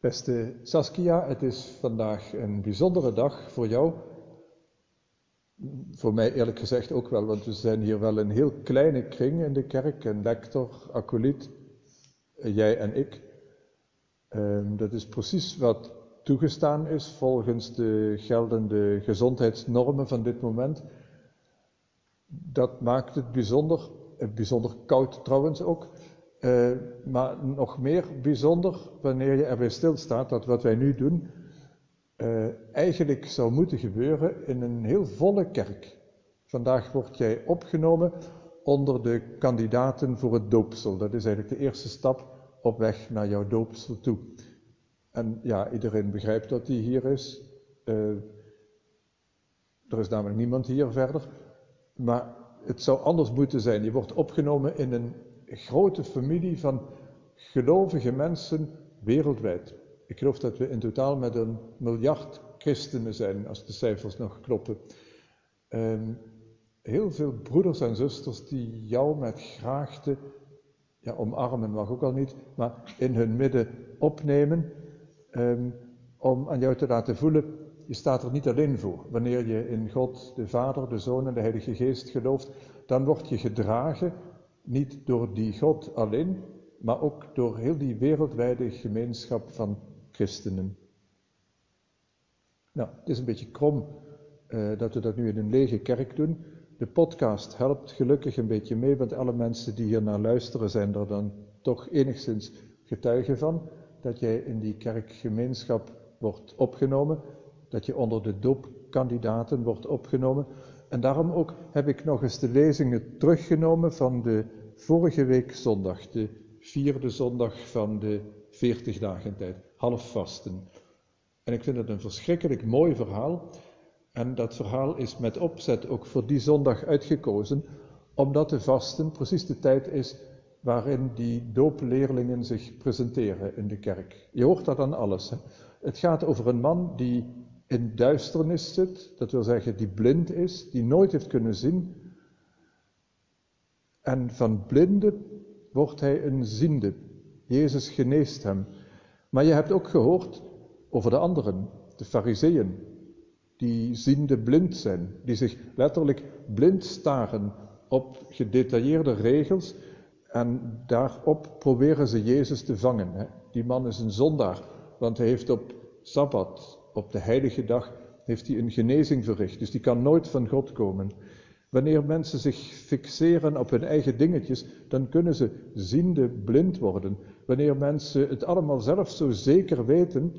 Beste Saskia, het is vandaag een bijzondere dag voor jou. Voor mij eerlijk gezegd ook wel, want we zijn hier wel een heel kleine kring in de kerk. Een lector, acolyt, jij en ik. Ehm, dat is precies wat toegestaan is volgens de geldende gezondheidsnormen van dit moment. Dat maakt het bijzonder, eh, bijzonder koud trouwens ook. Uh, maar nog meer bijzonder wanneer je erbij stilstaat dat wat wij nu doen uh, eigenlijk zou moeten gebeuren in een heel volle kerk. Vandaag word jij opgenomen onder de kandidaten voor het doopsel. Dat is eigenlijk de eerste stap op weg naar jouw doopsel toe. En ja, iedereen begrijpt dat die hier is. Uh, er is namelijk niemand hier verder. Maar het zou anders moeten zijn. Je wordt opgenomen in een grote familie van gelovige mensen wereldwijd. Ik geloof dat we in totaal met een miljard christenen zijn, als de cijfers nog kloppen. Um, heel veel broeders en zusters die jou met graagte, ja, omarmen mag ook al niet, maar in hun midden opnemen, um, om aan jou te laten voelen, je staat er niet alleen voor. Wanneer je in God, de Vader, de Zoon en de Heilige Geest gelooft, dan word je gedragen niet door die God alleen, maar ook door heel die wereldwijde gemeenschap van christenen. Nou, het is een beetje krom uh, dat we dat nu in een lege kerk doen. De podcast helpt gelukkig een beetje mee, want alle mensen die hier naar luisteren zijn er dan toch enigszins getuigen van dat jij in die kerkgemeenschap wordt opgenomen, dat je onder de doopkandidaten wordt opgenomen. En daarom ook heb ik nog eens de lezingen teruggenomen van de vorige week zondag, de vierde zondag van de 40 dagen tijd, half vasten. En ik vind het een verschrikkelijk mooi verhaal. En dat verhaal is met opzet ook voor die zondag uitgekozen, omdat de vasten precies de tijd is waarin die doopleerlingen zich presenteren in de kerk. Je hoort dat aan alles. Hè? Het gaat over een man die in duisternis zit, dat wil zeggen die blind is, die nooit heeft kunnen zien, en van blinde wordt hij een ziende. Jezus geneest hem. Maar je hebt ook gehoord over de anderen, de fariseeën, die ziende blind zijn, die zich letterlijk blind staren op gedetailleerde regels en daarop proberen ze Jezus te vangen. Die man is een zondaar, want hij heeft op Sabbat, op de heilige dag, heeft hij een genezing verricht. Dus die kan nooit van God komen. Wanneer mensen zich fixeren op hun eigen dingetjes, dan kunnen ze ziende blind worden. Wanneer mensen het allemaal zelf zo zeker weten,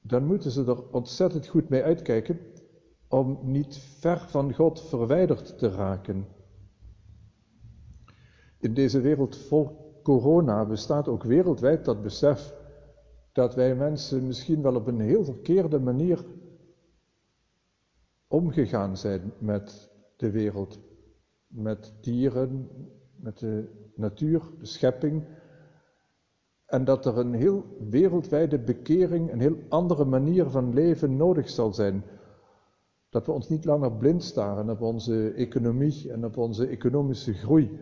dan moeten ze er ontzettend goed mee uitkijken om niet ver van God verwijderd te raken. In deze wereld vol corona bestaat ook wereldwijd dat besef dat wij mensen misschien wel op een heel verkeerde manier omgegaan zijn met de wereld. Met dieren, met de natuur, de schepping. En dat er een heel wereldwijde bekering, een heel andere manier van leven nodig zal zijn. Dat we ons niet langer blind staren op onze economie en op onze economische groei.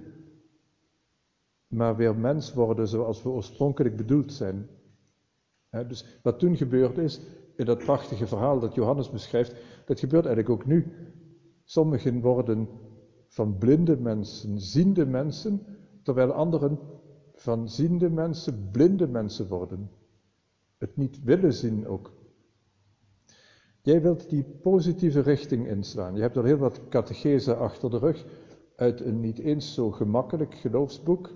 Maar weer mens worden zoals we oorspronkelijk bedoeld zijn. Dus wat toen gebeurd is, in dat prachtige verhaal dat Johannes beschrijft, dat gebeurt eigenlijk ook nu. Sommigen worden van blinde mensen ziende mensen, terwijl anderen van ziende mensen blinde mensen worden. Het niet willen zien ook. Jij wilt die positieve richting inslaan. Je hebt er heel wat catechese achter de rug uit een niet eens zo gemakkelijk geloofsboek.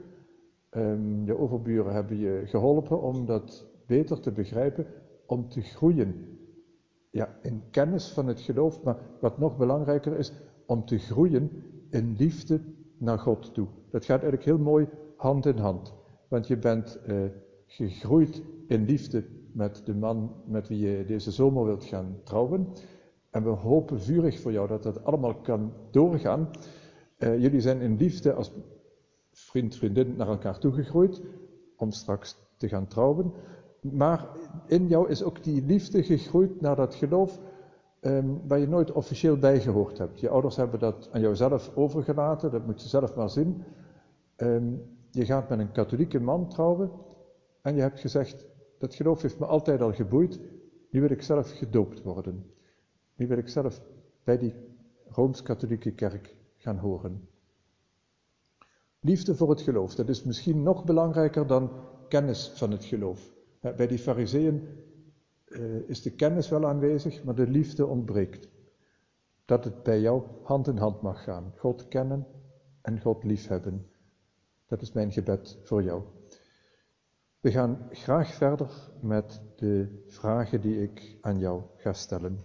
Um, je overburen hebben je geholpen om dat beter te begrijpen, om te groeien ja, in kennis van het geloof, maar wat nog belangrijker is, om te groeien in liefde naar God toe. Dat gaat eigenlijk heel mooi hand in hand. Want je bent eh, gegroeid in liefde met de man met wie je deze zomer wilt gaan trouwen. En we hopen vurig voor jou dat dat allemaal kan doorgaan. Uh, jullie zijn in liefde als vriend, vriendin naar elkaar toegegroeid om straks te gaan trouwen. Maar in jou is ook die liefde gegroeid naar dat geloof um, waar je nooit officieel bij gehoord hebt. Je ouders hebben dat aan jouzelf overgelaten, dat moet je zelf maar zien. Um, je gaat met een katholieke man trouwen en je hebt gezegd, dat geloof heeft me altijd al geboeid. Nu wil ik zelf gedoopt worden. Nu wil ik zelf bij die Rooms-Katholieke Kerk gaan horen. Liefde voor het geloof, dat is misschien nog belangrijker dan kennis van het geloof. Bij die fariseeën uh, is de kennis wel aanwezig, maar de liefde ontbreekt. Dat het bij jou hand in hand mag gaan. God kennen en God liefhebben. Dat is mijn gebed voor jou. We gaan graag verder met de vragen die ik aan jou ga stellen.